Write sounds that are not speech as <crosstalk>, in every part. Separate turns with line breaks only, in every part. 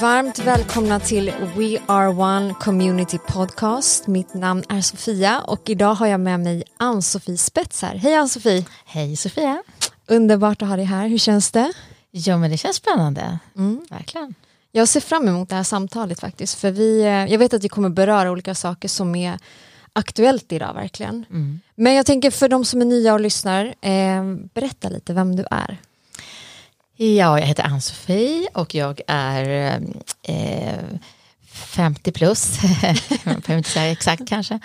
Varmt välkomna till We Are One Community Podcast. Mitt namn är Sofia och idag har jag med mig Ann-Sofie Spets här. Hej Ann-Sofie!
Hej Sofia!
Underbart att ha dig här. Hur känns det?
Ja men det känns spännande, mm. verkligen.
Jag ser fram emot det här samtalet faktiskt. För vi, eh, jag vet att vi kommer beröra olika saker som är aktuellt idag verkligen. Mm. Men jag tänker för de som är nya och lyssnar, eh, berätta lite vem du är.
Ja, jag heter Ann-Sofie och jag är eh, 50 plus, <laughs> jag behöver inte säga exakt kanske.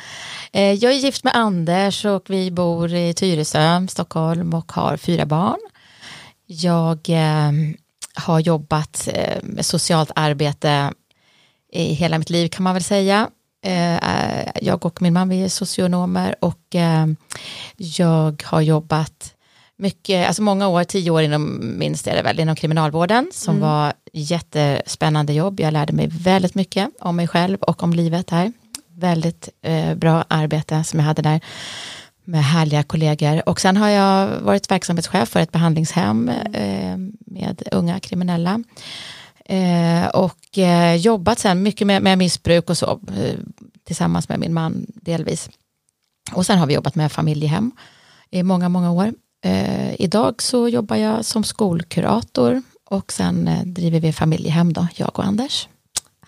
Eh, jag är gift med Anders och vi bor i Tyresö, Stockholm och har fyra barn. Jag eh, har jobbat eh, med socialt arbete i hela mitt liv kan man väl säga. Eh, eh, jag och min man vi är socionomer och eh, jag har jobbat mycket, alltså många år, tio år inom, minst är det väl, inom kriminalvården som mm. var jättespännande jobb. Jag lärde mig väldigt mycket om mig själv och om livet här. Väldigt eh, bra arbete som jag hade där med härliga kollegor. Och sen har jag varit verksamhetschef för ett behandlingshem eh, med unga kriminella. Eh, och eh, jobbat sen mycket med, med missbruk och så, eh, tillsammans med min man delvis. Och sen har vi jobbat med familjehem i många, många år. Eh, idag så jobbar jag som skolkurator och sen eh, driver vi familjehem då, jag och Anders.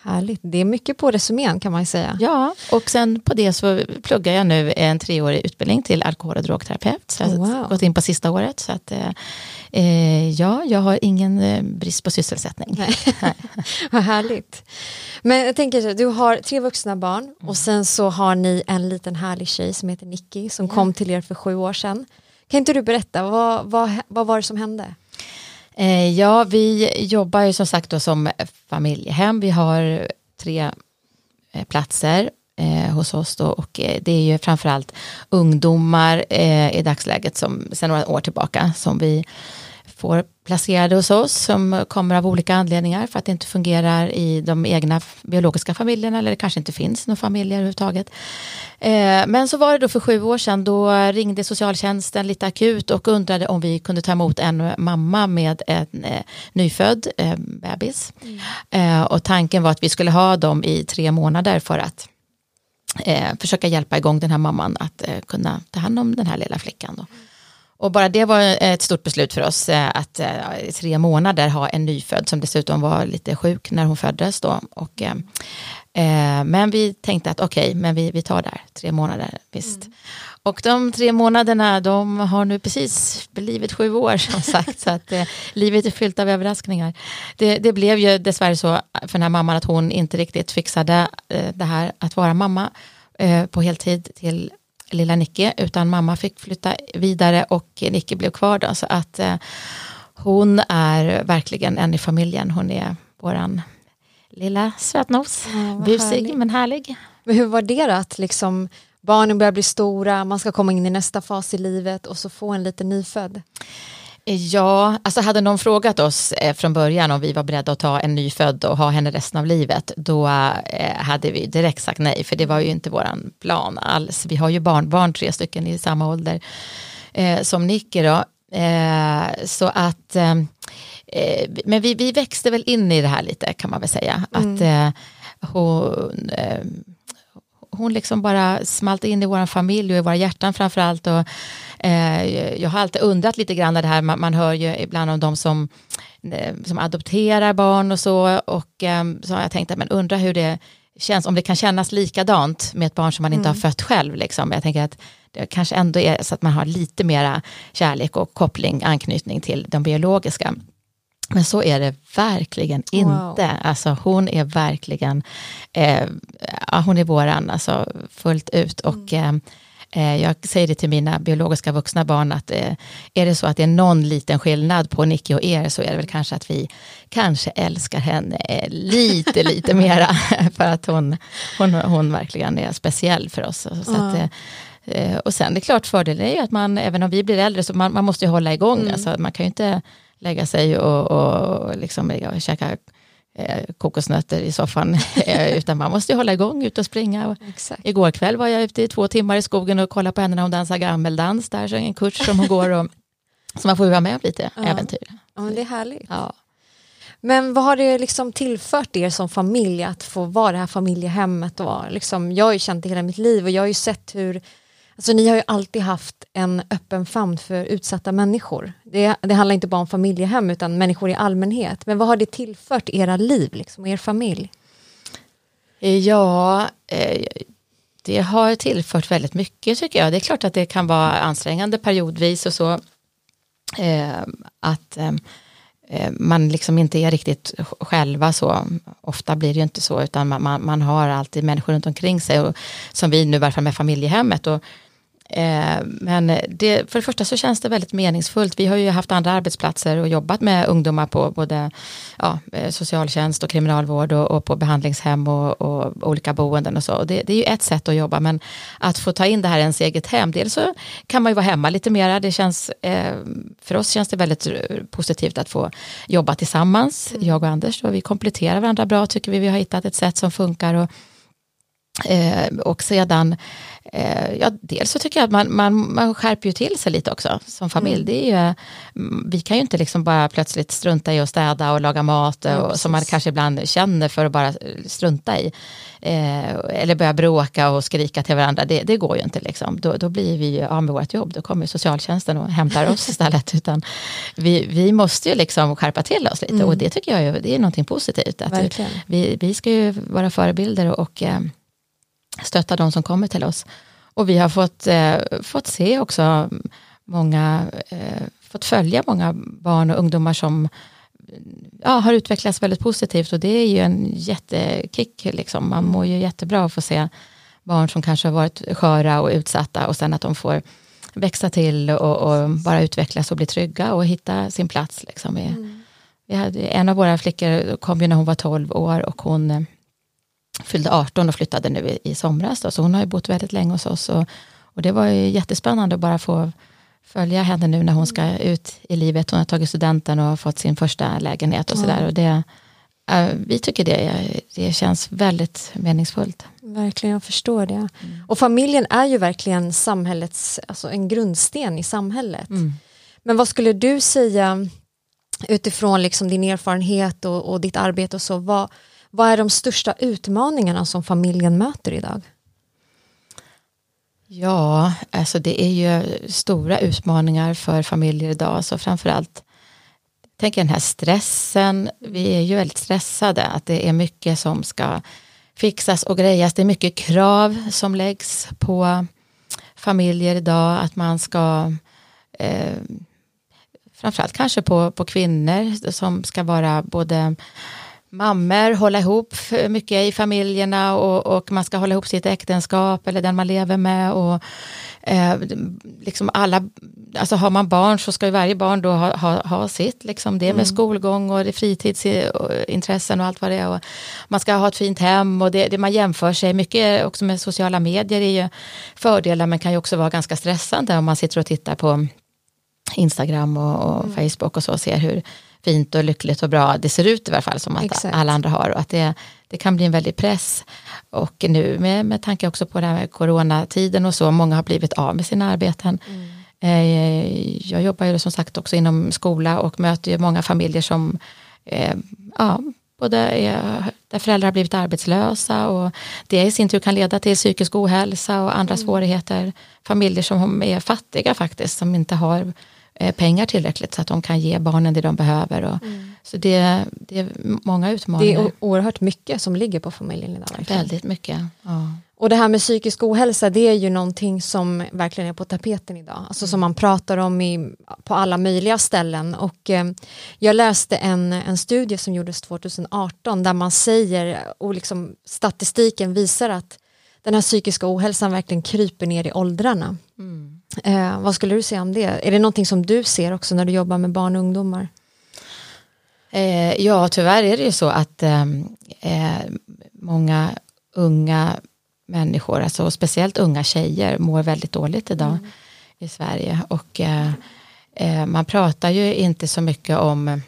Härligt, det är mycket på resumén kan man säga.
Ja, och sen på det så pluggar jag nu en treårig utbildning till alkohol och drogterapeut. Så jag har wow. gått in på sista året. Så att, eh, eh ja, jag har ingen eh, brist på sysselsättning. <laughs> <laughs>
Vad härligt. Men jag tänker, du har tre vuxna barn mm. och sen så har ni en liten härlig tjej som heter Nicky som mm. kom till er för sju år sedan. Kan inte du berätta, vad, vad, vad var det som hände?
Eh, ja, vi jobbar ju som sagt då som familjehem. Vi har tre eh, platser eh, hos oss då och eh, det är ju framförallt ungdomar eh, i dagsläget som sedan några år tillbaka som vi får placerade hos oss som kommer av olika anledningar för att det inte fungerar i de egna biologiska familjerna eller det kanske inte finns några familjer överhuvudtaget. Eh, men så var det då för sju år sedan då ringde socialtjänsten lite akut och undrade om vi kunde ta emot en mamma med en eh, nyfödd eh, bebis. Mm. och tanken var att vi skulle ha dem i tre månader för att försöka hjälpa igång den här mamman att kunna ta hand om den här lilla flickan. Då. Och bara det var ett stort beslut för oss eh, att eh, i tre månader ha en nyfödd som dessutom var lite sjuk när hon föddes då. Och, eh, men vi tänkte att okej, okay, men vi, vi tar där, tre månader, visst. Mm. Och de tre månaderna, de har nu precis blivit sju år som <laughs> sagt, så att eh, livet är fyllt av överraskningar. Det, det, blev ju dessvärre så för den här mamman att hon inte riktigt fixade eh, det här att vara mamma eh, på heltid till lilla Nicky, utan mamma fick flytta vidare och Nicky blev kvar då, så att eh, hon är verkligen en i familjen, hon är våran lilla sötnos, ja, busig härlig. men härlig.
Men hur var det då att liksom barnen börjar bli stora, man ska komma in i nästa fas i livet och så få en liten nyfödd?
Ja, alltså hade någon frågat oss eh, från början om vi var beredda att ta en nyfödd och ha henne resten av livet, då eh, hade vi direkt sagt nej, för det var ju inte våran plan alls. Vi har ju barnbarn, tre stycken i samma ålder eh, som Nicky då. Så att, men vi, vi växte väl in i det här lite kan man väl säga. Mm. Att hon hon liksom bara smalt in i vår familj och i våra hjärtan framförallt. Och, eh, jag har alltid undrat lite grann det här, man, man hör ju ibland om de som, eh, som adopterar barn och så. Och eh, så har jag tänkt, men undra hur det känns, om det kan kännas likadant med ett barn som man inte mm. har fött själv. Liksom. Jag tänker att det kanske ändå är så att man har lite mera kärlek och koppling, anknytning till de biologiska. Men så är det verkligen inte. Wow. Alltså hon är verkligen, eh, hon är våran alltså, fullt ut. Och mm. eh, jag säger det till mina biologiska vuxna barn att eh, är det så att det är någon liten skillnad på Nicky och er så är det väl kanske att vi kanske älskar henne eh, lite, <laughs> lite mera. <laughs> för att hon, hon, hon verkligen är speciell för oss. Så mm. att, eh, eh, och sen det är klart fördelen är ju att man, även om vi blir äldre, så man, man måste ju hålla igång. Mm. Alltså, man kan ju inte lägga sig och, och liksom och käka eh, kokosnötter i soffan. <laughs> Eh, utan man måste hålla igång, ut och springa. Exakt. Igår kväll var jag ute i två timmar i skogen och kollade på henne när hon dansar gammeldans. Där så en kurs som hon går och <laughs> så man får vara med om lite ja. äventyr.
Ja, men det är härligt. Ja. Men vad har det liksom tillfört er som familj att få vara det här familjehemmet? Och liksom, jag har ju känt det hela mitt liv och jag har ju sett hur Alltså ni har ju alltid haft en öppen famn för utsatta människor. Det, det handlar inte bara om familjehem utan människor i allmänhet. Men vad har det tillfört era liv liksom, och er familj?
Eh, ja, eh, det har tillfört väldigt mycket tycker jag. Det är klart att det kan vara ansträngande periodvis och så. Eh, att eh, eh man liksom inte är riktigt själva så. Ofta blir det ju inte så utan man, man, man har alltid människor runt omkring sig. Och, som vi nu i varje fall med familjehemmet. Och, men det, för det första så känns det väldigt meningsfullt. Vi har ju haft andra arbetsplatser och jobbat med ungdomar på både ja, eh, socialtjänst och kriminalvård och, och på behandlingshem och, och, olika boenden och så. Och det, det, är ju ett sätt att jobba men att få ta in det här i ens eget hem. Dels så kan man ju vara hemma lite mera. Det känns, eh, för oss känns det väldigt positivt att få jobba tillsammans. Mm. Jag och Anders och vi kompletterar varandra bra tycker vi. Vi har hittat ett sätt som funkar. Och, Eh, och sedan, eh, ja, dels så tycker jag att man, man, man skärper ju till sig lite också som familj. Mm. Det är ju, mm, vi kan ju inte liksom bara plötsligt strunta i att städa och laga mat ja, och, som man kanske ibland känner för att bara strunta i. Eh, eller börja bråka och skrika till varandra, det, det går ju inte. Liksom. Då, då blir vi av med vårt jobb, då kommer socialtjänsten och hämtar oss <laughs> istället. Utan vi, vi måste ju liksom skärpa till oss lite mm. och det tycker jag är, det är någonting positivt. Att vi, vi ska ju vara förebilder och, och eh, stötta de som kommer till oss. Och vi har fått, eh, fått se också många, eh, fått följa många barn och ungdomar som ja, har utvecklats väldigt positivt och det är ju en jättekick. Liksom. Man mår ju jättebra att få se barn som kanske har varit sköra och utsatta och sen att de får växa till och, och bara utvecklas och bli trygga och hitta sin plats. Liksom. Vi, mm. vi hade, en av våra flickor kom ju när hon var 12 år och hon fyllde 18 och flyttade nu i, i somras. Då, så hon har ju bott väldigt länge hos oss. Och, och det var ju jättespännande att bara få följa henne nu när hon ska ut i livet. Hon har tagit studenten och fått sin första lägenhet och sådär. Och det, vi tycker det, det känns väldigt meningsfullt.
Verkligen, jag förstår det. Mm. Och familjen är ju verkligen samhällets, alltså en grundsten i samhället. Mm. Men vad skulle du säga utifrån liksom din erfarenhet och, och ditt arbete och så, vad, vad är de största utmaningarna som familjen möter idag?
Ja, alltså det är ju stora utmaningar för familjer idag. Så framförallt tänker den här stressen. Vi är ju väldigt stressade. Att det är mycket som ska fixas och grejas. Det är mycket krav som läggs på familjer idag. Att man ska eh, framförallt kanske på, på kvinnor som ska vara både mammor hålla ihop mycket i familjerna och, och, man ska hålla ihop sitt äktenskap eller den man lever med. Och, eh, liksom alla, alltså har man barn så ska ju varje barn då ha, ha, ha sitt, liksom det med mm. skolgång och det fritidsintressen och allt vad det är. Och man ska ha ett fint hem och det, det man jämför sig mycket också med sociala medier är ju fördelar men kan ju också vara ganska stressande om man sitter och tittar på Instagram och, och mm. Facebook och så ser hur fint och lyckligt och bra det ser ut i alla fall som att Exakt. alla andra har och att det, det kan bli en väldig press. Och nu med, med tanke också på det här med coronatiden och så, många har blivit av med sina arbeten. Mm. Eh, jag jobbar ju som sagt också inom skola och möter ju många familjer som eh, ja, både är, där föräldrar har blivit arbetslösa och det i sin tur kan leda till psykisk ohälsa och andra mm. svårigheter. Familjer som är fattiga faktiskt, som inte har pengar tillräckligt så att de kan ge barnen det de behöver. Och, mm. Så det, det, är många utmaningar.
Det är oerhört mycket som ligger på familjen idag.
Väldigt mycket. Ja.
Och det här med psykisk ohälsa det är ju någonting som verkligen är på tapeten idag. Alltså som man pratar om i, på alla möjliga ställen. Och eh, jag läste en, en studie som gjordes 2018 där man säger och liksom statistiken visar att den här psykiska ohälsan verkligen kryper ner i åldrarna. Mm. Eh, vad skulle du säga om det? Är det någonting som du ser också när du jobbar med barn och ungdomar?
Eh, ja, tyvärr är det ju så att ehm, eh, många unga människor, alltså speciellt unga tjejer, mår väldigt dåligt idag mm. i Sverige. Och eh, eh, man pratar ju inte så mycket om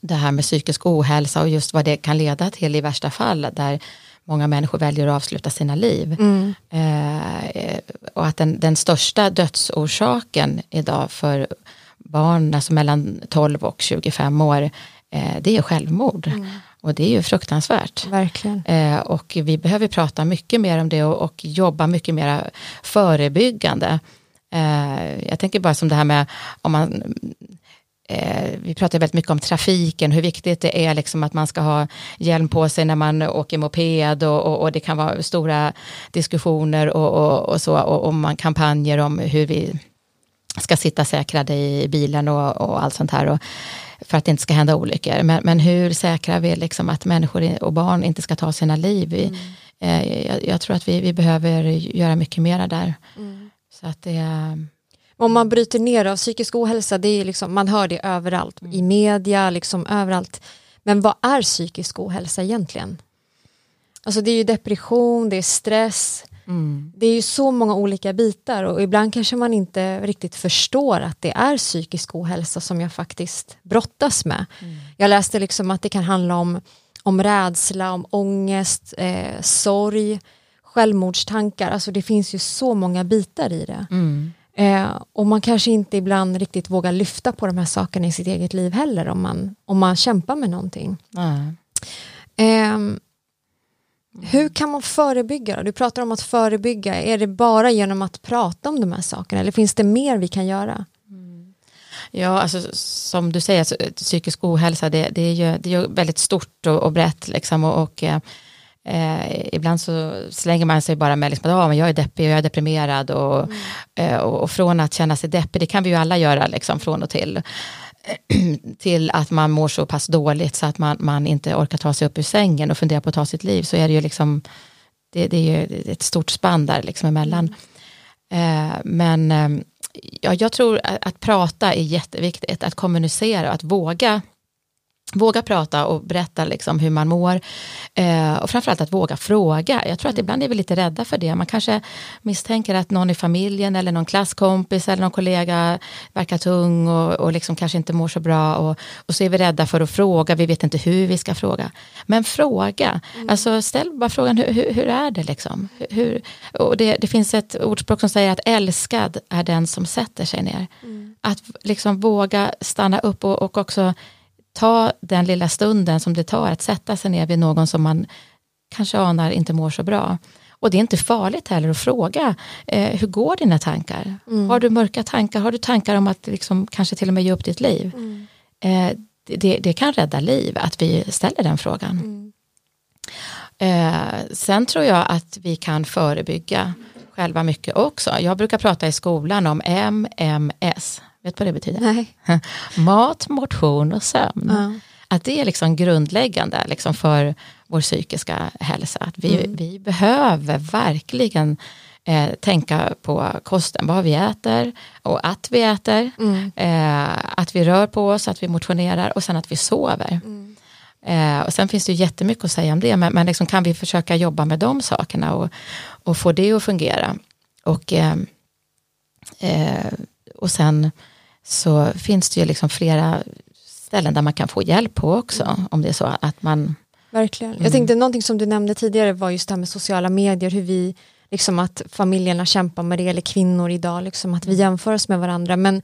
det här med psykisk ohälsa och just vad det kan leda till i värsta fall, där många människor väljer att avsluta sina liv. Mm. Eh, och att den, den största dödsorsaken idag för barn, alltså mellan 12 och 25 år, eh, det är självmord. Mm. Och det är ju fruktansvärt.
Verkligen.
Eh, och vi behöver prata mycket mer om det och, och jobba mycket mer förebyggande. Eh, jag tänker bara som det här med om man eh, vi pratar väldigt mycket om trafiken, hur viktigt det är liksom att man ska ha hjälm på sig när man åker moped och, och, och det kan vara stora diskussioner och, och, så och, man kampanjer om hur vi ska sitta säkrade i bilen och, allt sånt här. För att det inte ska hända olyckor. Men, men hur säkrar vi liksom att människor och barn inte ska ta sina liv? Vi, mm. eh, jag, jag, tror att vi, vi behöver göra mycket mera där. Mm. Så att det,
om man bryter ner av psykisk ohälsa, det är liksom, man hör det överallt, mm. i media, liksom överallt. Men vad är psykisk ohälsa egentligen? Alltså det är ju depression, det är stress, mm. det är ju så många olika bitar och ibland kanske man inte riktigt förstår att det är psykisk ohälsa som jag faktiskt brottas med. Mm. Jag läste liksom att det kan handla om, om rädsla, om ångest, eh, sorg, självmordstankar, alltså det finns ju så många bitar i det. Mm. Eh, och man kanske inte ibland riktigt vågar lyfta på de här sakerna i sitt eget liv heller om man, om man kämpar med någonting. Mm. Eh, hur kan man förebygga? Du pratar om att förebygga. Är det bara genom att prata om de här sakerna eller finns det mer vi kan göra?
Mm. Ja, alltså, som du säger, alltså, psykisk ohälsa det, det, är ju, det är ju väldigt stort och, och brett. Liksom, och, och eh, ibland så slänger man sig bara med liksom, att oh, jag är deppig och jag är deprimerad och, mm. eh, och, och, från att känna sig deppig, det kan vi ju alla göra liksom, från och till, <clears throat> till att man mår så pass dåligt så att man, man inte orkar ta sig upp ur sängen och fundera på att ta sitt liv så är det ju liksom det, det är ju ett stort spann där liksom emellan. Mm. Eh, men eh, ja, jag tror att, att prata är jätteviktigt, att kommunicera, att våga Våga prata och berätta liksom hur man mår eh, och framförallt att våga fråga. Jag tror att mm. ibland är vi lite rädda för det. Man kanske misstänker att någon i familjen eller någon klasskompis eller någon kollega verkar tung och, och liksom kanske inte mår så bra och, och så är vi rädda för att fråga. Vi vet inte hur vi ska fråga. Men fråga, mm. alltså ställ bara frågan hur, hur, hur är det liksom? Hur, och det, det, finns ett ordspråk som säger att älskad är den som sätter sig ner. Mm. Att liksom våga stanna upp och, och också ta den lilla stunden som det tar att sätta sig ner vid någon som man kanske anar inte mår så bra. Och det är inte farligt heller att fråga, eh, hur går dina tankar? Mm. Har du mörka tankar? Har du tankar om att liksom, kanske till och med ge upp ditt liv? Mm. Eh, det, det, kan rädda liv att vi ställer den frågan. Mm. Eh, sen tror jag att vi kan förebygga själva mycket också. Jag brukar prata i skolan om MMS, Vet du vad det betyder?
Nej. <laughs>
Mat, motion och sömn. Ja. Att det är liksom grundläggande liksom för vår psykiska hälsa. Att vi, mm. vi behöver verkligen eh, tänka på kosten, vad vi äter och att vi äter. Mm. Eh, att vi rör på oss, att vi motionerar och sen att vi sover. Mm. Eh, och sen finns det ju jättemycket att säga om det, men, men liksom kan vi försöka jobba med de sakerna och, och få det att fungera. Och, eh, eh, och sen så finns det ju liksom flera ställen där man kan få hjälp på också mm. om det är så att man
Verkligen. Mm. Jag tänkte någonting som du nämnde tidigare var just det här med sociala medier, hur vi, liksom att familjerna kämpar med det, eller kvinnor idag, liksom att vi mm. jämför oss med varandra. Men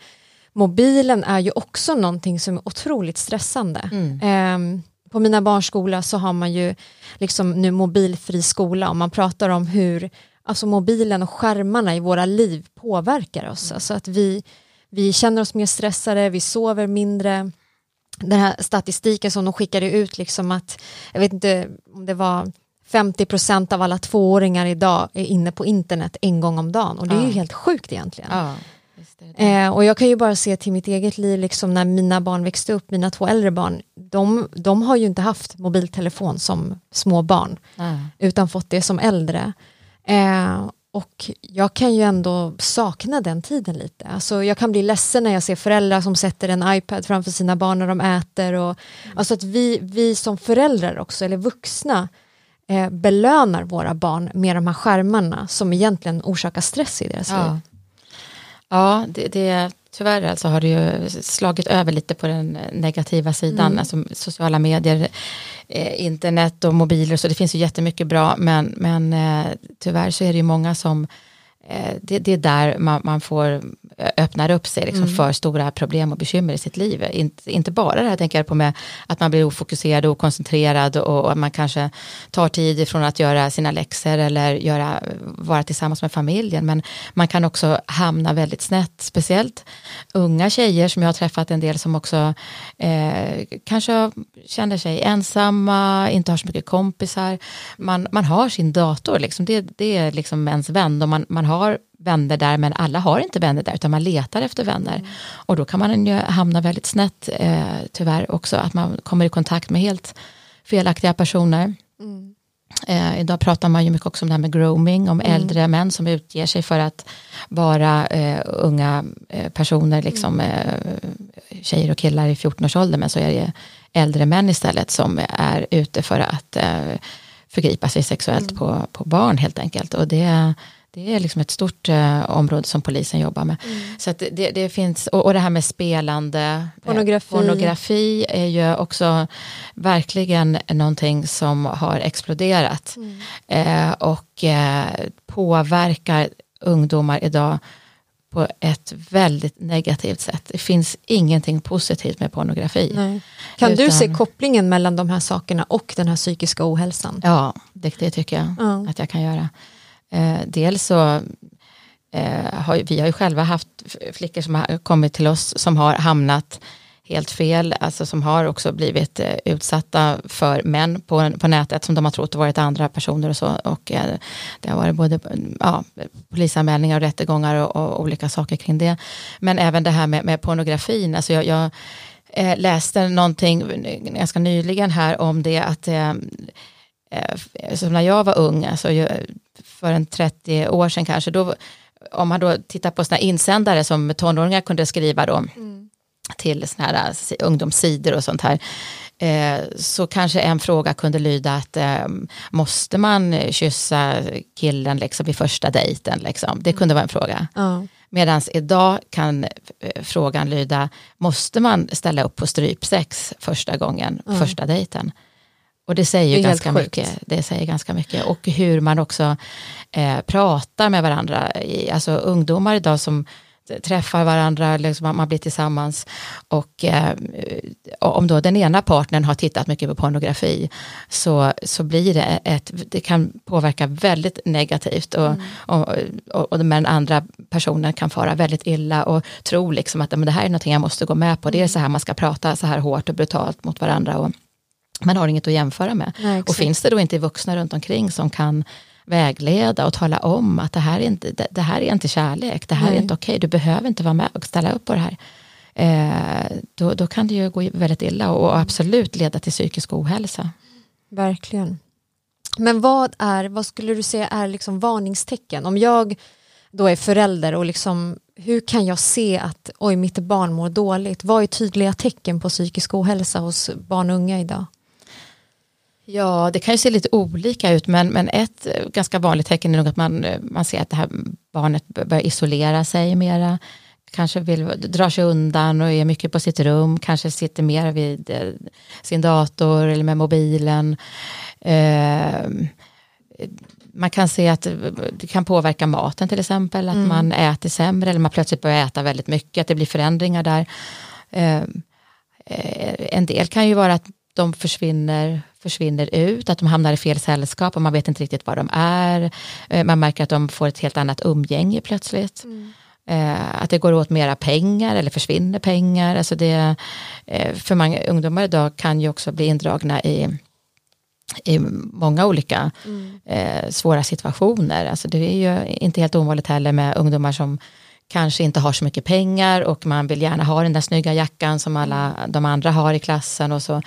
mobilen är ju också någonting som är otroligt stressande. Mm. Um, på mina barns skola så har man ju liksom nu mobilfri skola och man pratar om hur alltså mobilen och skärmarna i våra liv påverkar oss. Mm. Alltså att vi, vi känner oss mer stressade, vi sover mindre. Den här statistiken som de skickade ut, liksom att, jag vet inte om det var 50% av alla tvååringar idag är inne på internet en gång om dagen och det är ja. ju helt sjukt egentligen. Ja, eh, och jag kan ju bara se till mitt eget liv, liksom när mina barn växte upp, mina två äldre barn, de, de har ju inte haft mobiltelefon som små barn, ja. utan fått det som äldre. Eh, och jag kan ju ändå sakna den tiden lite. Alltså jag kan bli ledsen när jag ser föräldrar som sätter en iPad framför sina barn när de äter. Och, mm. Alltså att vi, vi som föräldrar också, eller vuxna, eh, belönar våra barn med de här skärmarna som egentligen orsakar stress i deras
ja.
liv.
Ja, det, det, tyvärr alltså har det ju slagit över lite på den negativa sidan, mm. alltså sociala medier, eh, internet och mobiler, så det finns ju jättemycket bra, men, men eh, tyvärr så är det ju många som eh, det, det, är där man, man, får öppnar upp sig liksom,
Mm.
för stora problem och bekymmer i sitt liv. Inte, inte bara det här tänker jag på med att man blir ofokuserad och okoncentrerad och att man kanske tar tid ifrån att göra sina läxor eller göra, vara tillsammans med familjen. Men man kan också hamna väldigt snett, speciellt unga tjejer som jag har träffat en del som också eh, kanske känner sig ensamma, inte har så mycket kompisar. Man, man har sin dator, liksom. det, det är liksom ens vän och man, man har vänner där men alla har inte vänner där utan man letar efter vänner. Och då kan man ju hamna väldigt snett eh, tyvärr också, att man kommer i kontakt med helt felaktiga personer.
Mm.
Eh, idag pratar man ju mycket också om det här med grooming, om äldre män som utger sig för att vara eh, unga eh, personer, liksom, eh, tjejer och killar i 14-årsåldern, men så är det äldre män istället som är ute för att eh, förgripa sig sexuellt på, på barn helt enkelt. Och det, det är liksom ett stort eh, område som polisen jobbar med. Så att det, det finns, och, och det här med spelande, eh,
Pornografi.
pornografi är ju också verkligen någonting som har exploderat eh, och eh, påverkar ungdomar idag på ett väldigt negativt sätt. Det finns ingenting positivt med pornografi.
Nej. Kan du
Utan-
se kopplingen mellan de här sakerna och den här psykiska ohälsan?
Ja, det, det tycker jag
Ja.
att jag kan göra. Eh, dels så eh, har vi har ju själva haft flickor som har kommit till oss som har hamnat helt fel, alltså som har också blivit eh, utsatta för män på, på nätet som de har trott varit andra personer och så. Och eh, det har varit både ja, polisanmälningar och rättegångar och, och olika saker kring det. Men även det här med, med pornografin, alltså jag, jag eh, läste någonting ganska nyligen här om det att eh, som när jag var ung, alltså ju- för en 30 år sedan kanske, då, om man då tittar på här insändare som tonåringar kunde skriva då, till såna här eh, si- ungdomssidor och sånt här, eh, så kanske en fråga kunde lyda att eh, måste man kyssa killen liksom vid första dejten? Liksom? Det kunde vara en fråga.
Ja.
Medan idag kan eh, frågan lyda, måste man ställa upp på strypsex första gången,
Ja.
första dejten? Och det säger
Det
ganska
sjukt.
mycket. Det säger ganska mycket. Och hur man också eh, pratar med varandra. I, alltså ungdomar idag som träffar varandra, liksom, man- blir tillsammans och eh, om då den ena partnern har tittat mycket på pornografi så, så blir det ett, det kan påverka väldigt negativt och, och, och, och den andra personen kan fara väldigt illa och tro liksom att men det här är någonting jag måste gå med på, det är så här man ska prata så här hårt och brutalt mot varandra och man har inget att jämföra med.
Nej,
Och finns det då inte vuxna runt omkring som kan vägleda och tala om att det här är inte, det, det här är inte kärlek, det här
Nej.
är inte okej, du behöver inte vara med och ställa upp på det här. Eh, då, då kan det ju gå väldigt illa och absolut leda till psykisk ohälsa.
Verkligen. Men vad, är, vad skulle du säga är liksom varningstecken? Om jag då är förälder och liksom, hur kan jag se att oj, mitt barn mår dåligt? Vad är tydliga tecken på psykisk ohälsa hos barn och unga idag?
Ja, det kan ju se lite olika ut, men, men ett eh, ganska vanligt tecken är nog att man, eh, man ser att det här barnet börjar isolera sig mera, kanske vill dra sig undan och är mycket på sitt rum, kanske sitter mer vid eh, sin dator eller med mobilen. Eh, man kan se att det kan påverka maten till exempel, att man äter sämre eller man plötsligt börjar äta väldigt mycket, att det blir förändringar där. Eh, eh, en del kan ju vara att de försvinner, försvinner ut, att de hamnar i fel sällskap och man vet inte riktigt var de är. Eh, man märker att de får ett helt annat umgänge plötsligt. Eh, att det går åt mera pengar eller försvinner pengar. Alltså det, eh, för många ungdomar idag kan ju också bli indragna i i många olika eh, svåra situationer. Alltså det är ju inte helt ovanligt heller med ungdomar som kanske inte har så mycket pengar och man vill gärna ha den där snygga jackan som alla de andra har i klassen och så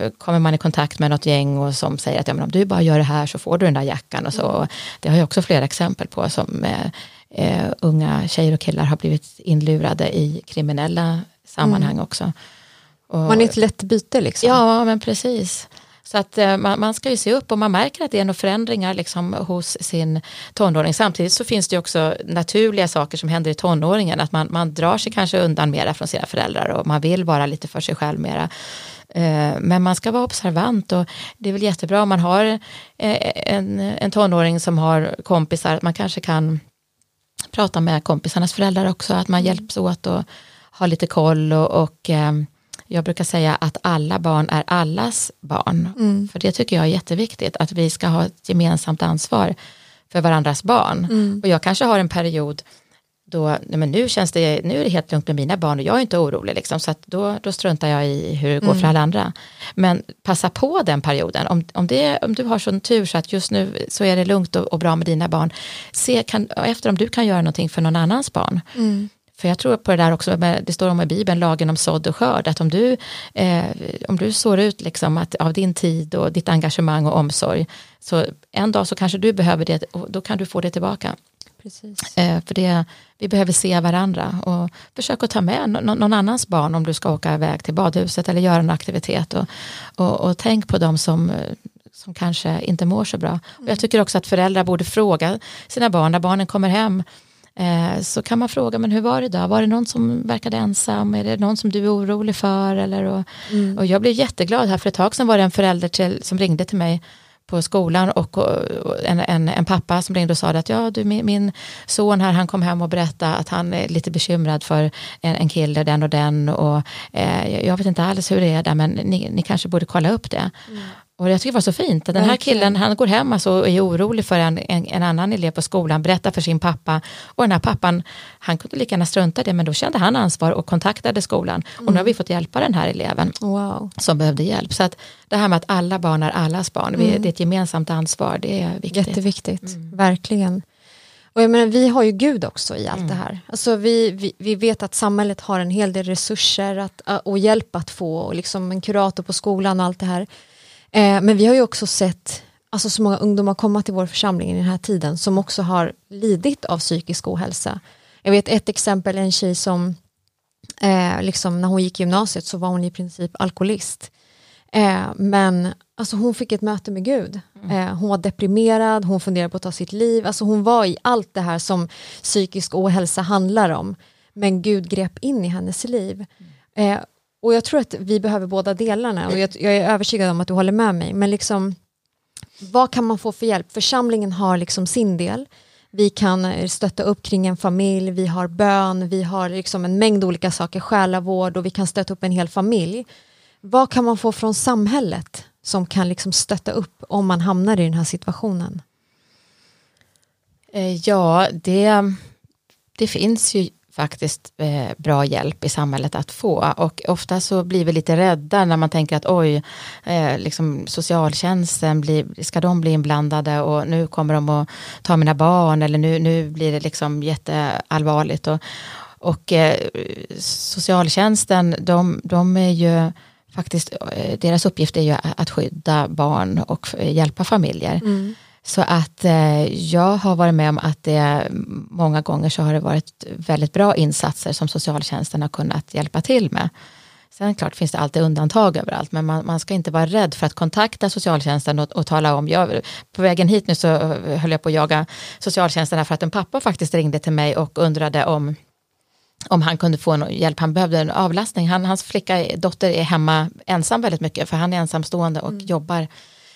eh, kommer man i kontakt med något gäng och som säger att ja, men om du bara gör det här så får du den där jackan och så. Och Det har jag också flera exempel på som eh, eh, unga tjejer och killar har blivit inlurade i kriminella sammanhang också. Och,
Man är ett lätt byte liksom.
Ja, men precis. Så att eh, man, man ska ju se upp och man märker att det är några förändringar liksom hos sin tonåring. Samtidigt så finns det ju också naturliga saker som händer i tonåringen. Att man, man drar sig kanske undan mera från sina föräldrar och man vill vara lite för sig själv mera. Eh, Men man ska vara observant och det är väl jättebra om man har eh, en, en tonåring som har kompisar att man kanske kan prata med kompisarnas föräldrar också, att man mm. hjälps åt och har lite koll och, och jag brukar säga att alla barn är allas barn. Mm. För det tycker jag är jätteviktigt, att vi ska ha ett gemensamt ansvar för varandras barn. Mm. Och jag kanske har en period då, nej men nu känns det, nu är det helt lugnt med mina barn och jag är inte orolig liksom, så att då, då struntar jag i hur det går mm. för alla andra. Men passa på den perioden, om, om, det, om du har sån tur så att just nu så är det lugnt och, och bra med dina barn, se kan, efter om du kan göra någonting för någon annans barn. Mm. För jag tror på det där också, det står om i Bibeln, lagen om sådd och skörd, att om du, eh, om du sår ut liksom att, av din tid och ditt engagemang och omsorg, så en dag så kanske du behöver det och då kan du få det tillbaka. Precis. Eh, för det, vi behöver se varandra och försök att ta med någon, någon annans barn om du ska åka iväg till badhuset eller göra en aktivitet och, och, och tänk på dem som som kanske inte mår så bra. Mm. Och jag tycker också att föräldrar borde fråga sina barn när barnen kommer hem Eh, så kan man fråga, men hur var det idag? Var det någon som verkade ensam? Är det någon som du är orolig för? Eller, och, mm. och jag blev jätteglad här för ett tag sedan var det en förälder till, som ringde till mig på skolan och, och en, en, en, pappa som ringde och sa att ja, du, min, min, son här han kom hem och berättade att han är lite bekymrad för en, en kille, den och den och eh, jag vet inte alls hur det är där men ni, ni kanske borde kolla upp det. Mm. Och jag tycker det var så fint, den här killen han går hem alltså och är orolig för en, en, en, annan elev på skolan, berättar för sin pappa och den här pappan, han kunde lika gärna strunta i det men då kände han ansvar och kontaktade skolan mm. och nu har vi fått hjälpa den här eleven wow. som behövde hjälp. Så att det här med att alla barn är allas barn, mm. det är ett gemensamt ansvar, det är viktigt.
Jätteviktigt, mm. verkligen. Och jag menar, vi har ju Gud också i allt mm. det här. Alltså vi, vi, vi, vet att samhället har en hel del resurser att, och hjälp att få och liksom en kurator på skolan och allt det här. Eh, men vi har ju också sett alltså, så många ungdomar komma till vår församling i den här tiden som också har lidit av psykisk ohälsa. Jag vet ett exempel, en tjej som eh, liksom, när hon gick gymnasiet så var hon i princip alkoholist. Eh, men alltså, hon fick ett möte med Gud. Mm. Eh, hon var deprimerad, hon funderade på att ta sitt liv. Alltså, hon var i allt det här som psykisk ohälsa handlar om. Men Gud grep in i hennes liv. Mm. Eh, och jag tror att vi behöver båda delarna och jag, jag, är övertygad om att du håller med mig. Men liksom, vad kan man få för hjälp? Församlingen har liksom sin del. Vi kan eh, stötta upp kring en familj, vi har bön, vi har liksom en mängd olika saker, själavård och vi kan stötta upp en hel familj. Vad kan man få från samhället som kan liksom stötta upp om man hamnar i den här situationen?
Eh, ja, det, det finns ju faktiskt eh, bra hjälp i samhället att få och ofta så blir vi lite rädda när man tänker att oj, eh, liksom socialtjänsten, blir, ska de bli inblandade och nu kommer de att ta mina barn eller nu, nu blir det liksom jätteallvarligt och, och eh, socialtjänsten, de, de är ju faktiskt, eh, deras uppgift är ju att skydda barn och hjälpa familjer. Mm. Så att eh, jag har varit med om att det många gånger så har det varit väldigt bra insatser som socialtjänsten har kunnat hjälpa till med. Sen klart finns det alltid undantag överallt men man, man ska inte vara rädd för att kontakta socialtjänsten och, och tala om, jag, på vägen hit nu så höll jag på att jaga socialtjänsten för att en pappa faktiskt ringde till mig och undrade om om han kunde få någon hjälp, han behövde en avlastning. Han, hans flicka, dotter är hemma ensam väldigt mycket för han är ensamstående och mm. jobbar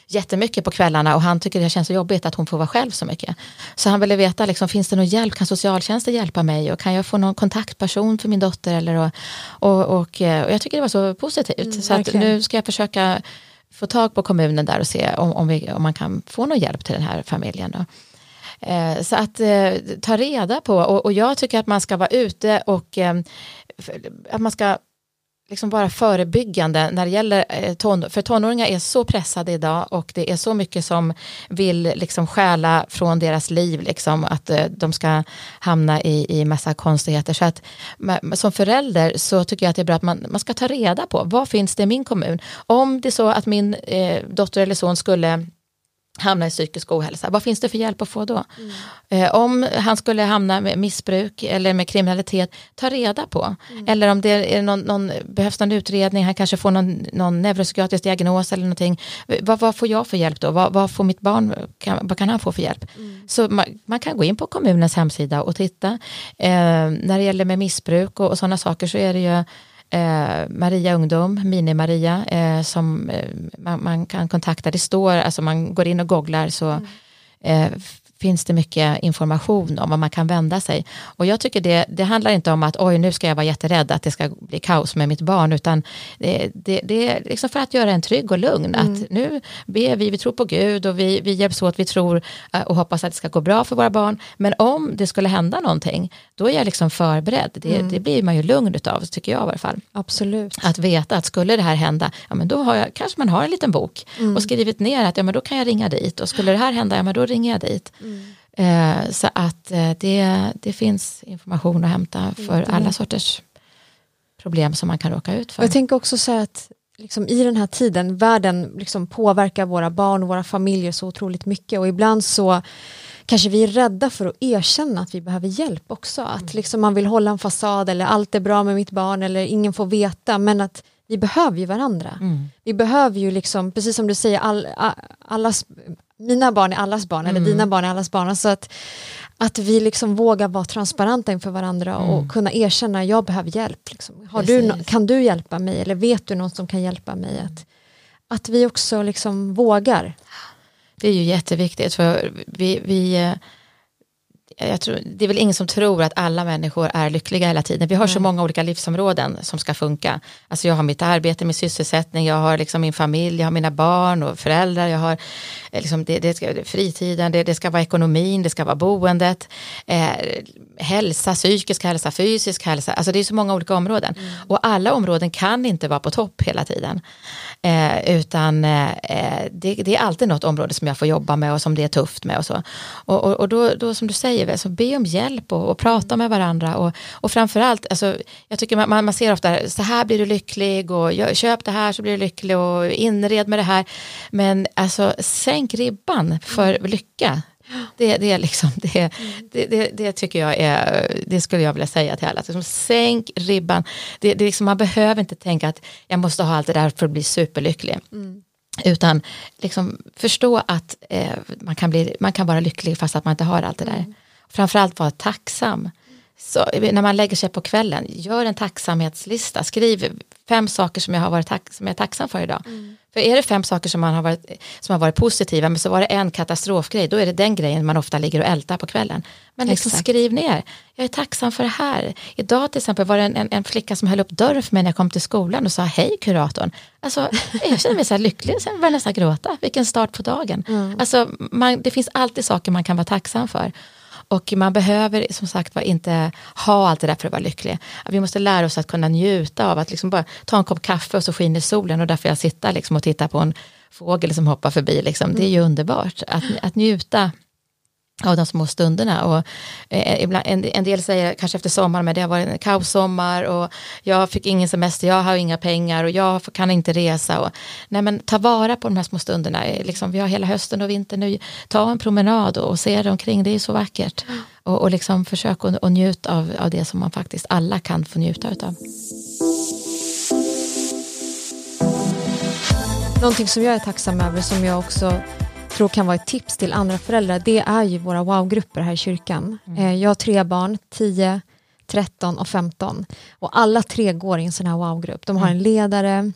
jättemycket på kvällarna och han tycker det känns så jobbigt att hon får vara själv så mycket. Så han ville veta, liksom, finns det någon hjälp, kan socialtjänsten hjälpa mig och kan jag få någon kontaktperson för min dotter? Eller, och, och, och, eh, och jag tycker det var så positivt. Mm, så att nu ska jag försöka få tag på kommunen där och se om, om, vi, om man kan få någon hjälp till den här familjen. Då. Eh, så att eh, ta reda på och, och, jag tycker att man ska vara ute och eh, att man ska liksom bara förebyggande när det gäller eh, ton, för tonåringar är så pressade idag och det är så mycket som vill liksom stjäla från deras liv, liksom, att eh, de ska hamna i, i massa konstigheter. Så att som förälder så tycker jag att det är bra att man, man ska ta reda på vad finns det i min kommun. Om det är så att min eh, dotter eller son skulle hamna i psykisk ohälsa. Vad finns det för hjälp att få då? Mm. Eh, om han skulle hamna med missbruk eller med kriminalitet, ta reda på. Mm. Eller om det är någon, någon, behövs någon utredning, han kanske får någon, någon neuropsykiatrisk diagnos eller någonting. Vad, vad får jag för hjälp då? Vad, vad får mitt barn, kan, vad kan han få för hjälp? Mm. Så man, man, kan gå in på kommunens hemsida och titta. Eh, när det gäller med missbruk och, och sådana saker så är det ju eh, Maria Ungdom, Mini-Maria, eh, som eh, man, man, kan kontakta. Det står, alltså man går in och googlar så mm. Finns det mycket information om vad man kan vända sig. Och jag tycker det, det handlar inte om att oj nu ska jag vara jätterädd att det ska bli kaos med mitt barn utan det, det, det är liksom för att göra en trygg och lugn. Mm. Att nu ber vi, vi tror på Gud och vi, vi hjälps åt, vi tror eh, och hoppas att det ska gå bra för våra barn. Men om det skulle hända någonting då är jag liksom förberedd. Det, mm. det blir man ju lugn utav tycker jag i alla fall.
Absolut.
Att veta att skulle det här hända, ja men då har jag, kanske man har en liten bok mm. och skrivit ner att ja men då kan jag ringa dit och skulle det här hända, ja men då ringer jag dit. Mm. Eh, så att eh, det, det finns information att hämta för mm. alla sorters problem som man kan råka ut för.
Jag tänker också så att liksom, i den här tiden, världen liksom påverkar våra barn och våra familjer så otroligt mycket och ibland så kanske vi är rädda för att erkänna att vi behöver hjälp också. Att mm. liksom man vill hålla en fasad eller allt är bra med mitt barn eller ingen får veta men att vi behöver ju varandra. Mm. Vi behöver ju liksom, precis som du säger, all, allas, mina barn är allas barn, mm. eller dina barn är allas barn. Alltså att, att vi liksom vågar vara transparenta inför varandra mm. och kunna erkänna, jag behöver hjälp. Liksom. Har du, kan du hjälpa mig eller vet du någon som kan hjälpa mig? Att, att vi också liksom vågar.
Det är ju jätteviktigt för vi, vi eh, jag tror, det är väl ingen som tror att alla människor är lyckliga hela tiden. Vi har så många olika livsområden som ska funka. Alltså jag har mitt arbete, min sysselsättning, jag har liksom min familj, jag har mina barn och föräldrar, jag har eh, liksom det, det ska, fritiden, det, det, ska vara ekonomin, det ska vara boendet, eh, hälsa, psykisk hälsa, fysisk hälsa. Alltså det är så många olika områden. Mm. Och alla områden kan inte vara på topp hela tiden. Eh, utan eh, det, det, är alltid något område som jag får jobba med och som det är tufft med och så. Och, och, och då, då som du säger, så alltså, be om hjälp och, och prata med varandra. Och, och framförallt, alltså, jag tycker man, man ser ofta så här blir du lycklig och köp det här så blir du lycklig och inred med det här. Men alltså sänk ribban för mm. lycka. Det, det, är liksom, det, det, det, det, tycker jag är, det skulle jag vilja säga till alla. Liksom, sänk ribban. Det, det liksom, man behöver inte tänka att jag måste ha allt det där för att bli superlycklig. Mm. Utan liksom förstå att eh, man, kan bli, man kan vara lycklig fast att man inte har allt det där. Mm. Framförallt vara tacksam. Så, när man lägger sig på kvällen, gör en tacksamhetslista. Skriv fem saker som jag, har varit tack, som jag är tacksam för idag. Mm. För är det fem saker som, man har varit, som har varit positiva men så var det en katastrofgrej, då är det den grejen man ofta ligger och ältar på kvällen. Men liksom skriv ner, jag är tacksam för det här. Idag till exempel var det en, en, en, flicka som höll upp dörren för mig när jag kom till skolan och sa hej kuratorn. Alltså, jag känner mig så här lycklig, sen började nästan gråta. Vilken start på dagen. Mm. Alltså, man, det finns alltid saker man kan vara tacksam för. Och man behöver som sagt var inte ha allt det där för att vara lycklig. Vi måste lära oss att kunna njuta av att liksom bara ta en kopp kaffe och så skiner solen och där får jag sitta liksom och titta på en fågel som hoppar förbi. Liksom. Det är ju mm. underbart att, att njuta av de små stunderna. Och, eh, ibland, en, en, del säger kanske efter sommaren, men det har varit en kaossommar och jag fick ingen semester, jag har inga pengar och jag kan inte resa. Och, nej men ta vara på de här små stunderna, eh, liksom, vi har hela hösten och vintern nu, ta en promenad och, och se det omkring, det är så vackert. Mm. Och, och liksom försök att och njuta av, av det som man faktiskt alla kan få njuta av.
Någonting som jag är tacksam över som jag också tror kan vara ett tips till andra föräldrar, det är ju våra wow-grupper här i kyrkan. Mm. Eh, jag har tre barn, 10, 13 och 15. Och alla tre går i en sån här wow-grupp. De har en mm. ledare,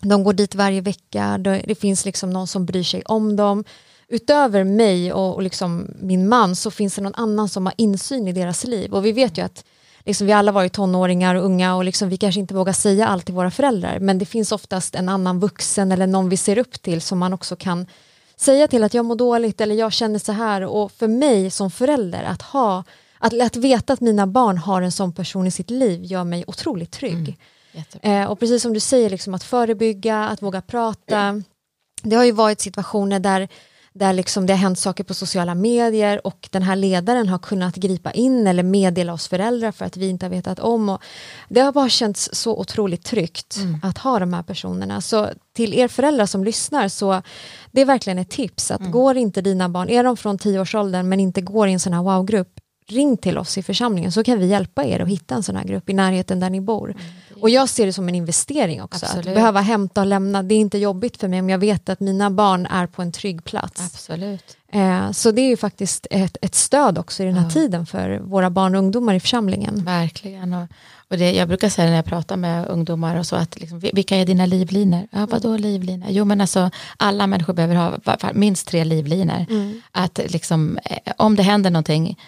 de går dit varje vecka, det finns liksom någon som bryr sig om dem. Utöver mig och, och liksom min man så finns det någon annan som har insyn i deras liv. Och vi vet ju att liksom, vi alla varit tonåringar och unga och liksom, vi kanske inte vågar säga allt till våra föräldrar men det finns oftast en annan vuxen eller någon vi ser upp till som man också kan säga till att jag mår dåligt eller jag känner så här och för mig som förälder att ha att, att veta att mina barn har en sån person i sitt liv gör mig otroligt trygg. Mm. Eh, och precis som du säger, liksom, att förebygga, att våga prata. Det har ju varit situationer där där liksom det har hänt saker på sociala medier och den här ledaren har kunnat gripa in eller meddela oss föräldrar för att vi inte har vetat om. Och det har bara känts så otroligt tryggt mm. att ha de här personerna. Så till er föräldrar som lyssnar så det är verkligen ett tips att mm. går inte dina barn, är de från tioårsåldern men inte går i en sån här wow-grupp, ring till oss i församlingen så kan vi hjälpa er att hitta en sån här grupp i närheten där ni bor. Mm, och jag ser det som en investering också, Absolut. att behöva hämta och lämna, det är inte jobbigt för mig om jag vet att mina barn är på en trygg plats.
Absolut.
Eh, så det är ju faktiskt ett, ett stöd också i den här ja. tiden för våra barn och ungdomar i församlingen.
Verkligen. Och, och det, jag brukar säga när jag pratar med ungdomar och så att liksom, vilka är dina livlinor? Ja, vadå livlinor? Jo men alltså alla människor behöver ha minst tre livlinor. Mm. Att liksom, eh, om det händer någonting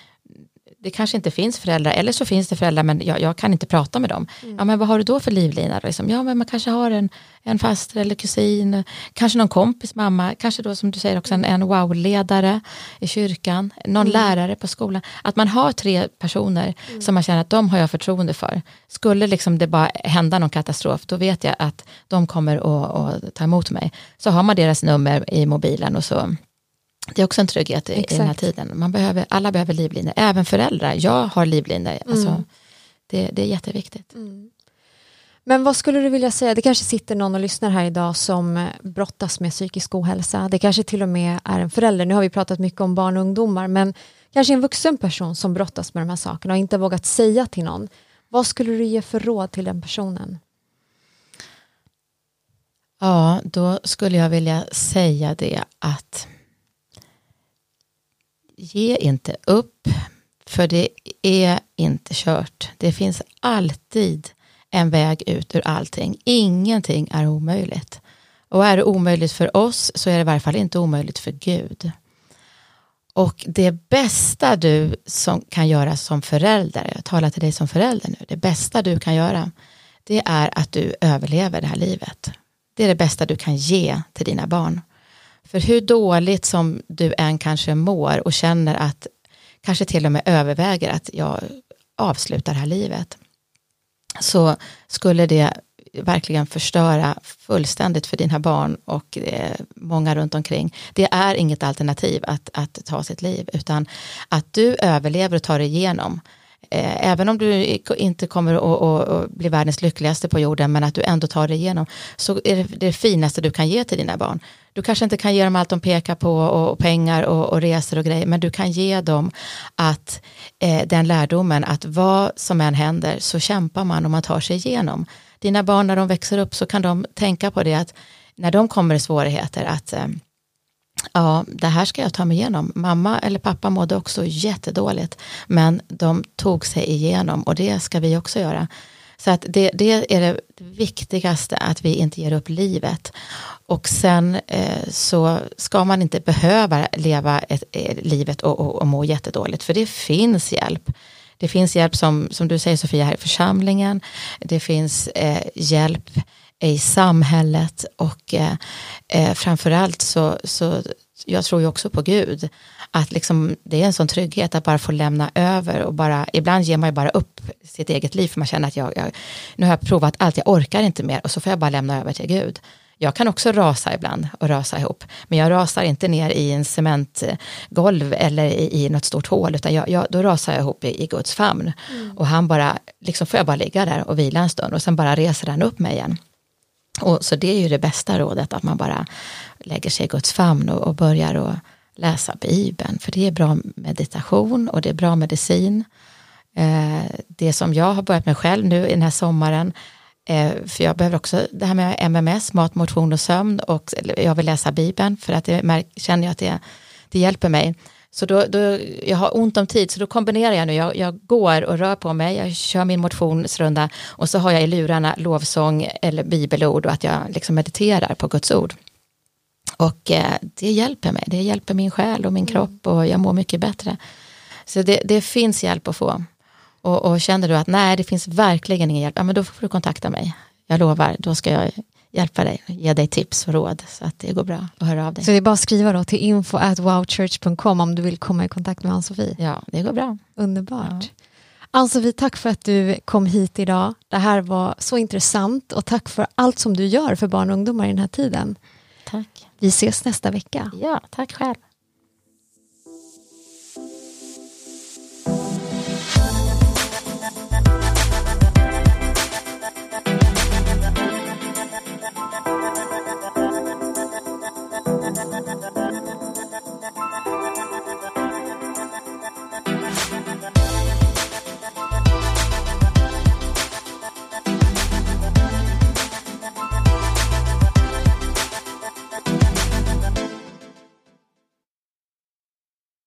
det kanske inte finns föräldrar, eller så finns det föräldrar men jag, jag kan inte prata med dem. Mm. Ja men vad har du då för livlina? Liksom, ja men man kanske har en, en faster eller kusin, kanske någon kompis mamma, kanske då som du säger också en, en wow-ledare i kyrkan, någon mm. lärare på skolan. Att man har tre personer mm. som man känner att de har jag förtroende för. Skulle liksom det bara hända någon katastrof, då vet jag att de kommer att ta emot mig. Så har man deras nummer i mobilen och så det är också en trygghet i, i den här tiden. Man behöver, alla behöver livlinor, även föräldrar. Jag har livlinor. Mm. Alltså, det, det är jätteviktigt. Mm.
Men vad skulle du vilja säga, det kanske sitter någon och lyssnar här idag som eh, brottas med psykisk ohälsa. Det kanske till och med är en förälder, nu har vi pratat mycket om barn och ungdomar, men kanske en vuxen person som brottas med de här sakerna och inte vågat säga till någon. Vad skulle du ge för råd till den personen?
Ja, då skulle jag vilja säga det att ge inte upp, för det är inte kört. Det finns alltid en väg ut ur allting. Ingenting är omöjligt. Och är det omöjligt för oss så är det i varje fall inte omöjligt för Gud. Och det bästa du som kan göra som förälder, jag talar till dig som förälder nu, det bästa du kan göra det är att du överlever det här livet. Det är det bästa du kan ge till dina barn. För hur dåligt som du än kanske mår och känner att kanske till och med överväger att jag avslutar det här livet så skulle det verkligen förstöra fullständigt för dina barn och eh, många runt omkring. Det är inget alternativ att, att ta sitt liv utan att du överlever och tar dig igenom eh, även om du inte kommer att, bli världens lyckligaste på jorden men att du ändå tar dig igenom så är det det finaste du kan ge till dina barn. Du kanske inte kan ge dem allt de pekar på och, pengar och, och resor och grejer men du kan ge dem att eh, den lärdomen att vad som än händer så kämpar man och man tar sig igenom. Dina barn när de växer upp så kan de tänka på det att när de kommer i svårigheter att eh, ja, det här ska jag ta mig igenom. Mamma eller pappa mådde också jättedåligt, men de tog sig igenom och det ska vi också göra. Så att det, det är det viktigaste, att vi inte ger upp livet. Och sen eh, så ska man inte behöva leva ett, ett, livet och, och, och må jättedåligt, för det finns hjälp. Det finns hjälp som, som du säger Sofia här i församlingen. Det finns eh, hjälp i samhället och eh, eh, framförallt så, så jag tror ju också på Gud. Att liksom, det är en sån trygghet att bara få lämna över och bara, ibland ger man ju bara upp sitt eget liv för man känner att jag, jag nu har jag provat allt, jag orkar inte mer och så får jag bara lämna över till Gud. Jag kan också rasa ibland och rasa ihop, men jag rasar inte ner i en cementgolv eller i, i något stort hål, utan jag, jag, då rasar jag ihop i, i Guds famn. Mm. Och han bara, liksom får jag bara ligga där och vila en stund och sen bara reser han upp mig igen. Och så det är ju det bästa rådet, att man bara lägger sig i Guds famn och, och börjar att läsa Bibeln. För det är bra meditation och det är bra medicin. Eh, det som jag har börjat med själv nu i den här sommaren, eh, för jag behöver också det här med MMS, mat, motion och sömn och jag vill läsa Bibeln för att det känner jag att det, det hjälper mig. Så då, då, jag har ont om tid så då kombinerar jag nu, jag, jag, går och rör på mig, jag kör min motionsrunda och så har jag i lurarna lovsång eller bibelord och att jag liksom mediterar på Guds ord. Och eh, det hjälper mig, det hjälper min själ och min mm. kropp och jag mår mycket bättre. Så det, det finns hjälp att få. Och, och, känner du att nej, det finns verkligen ingen hjälp, ja, men då får du kontakta mig. Jag lovar, då ska jag hjälpa dig, ge dig tips och råd så att det går bra att höra av dig.
Så det är bara att skriva då till info at wowchurch.com om du vill komma i kontakt med Ann-Sofie?
Ja, det går bra.
Underbart. Ja. Ann-Sofie, tack för att du kom hit idag. Det här var så intressant och tack för allt som du gör för barn och ungdomar i den här tiden. Vi ses nästa vecka.
Ja, tack själv.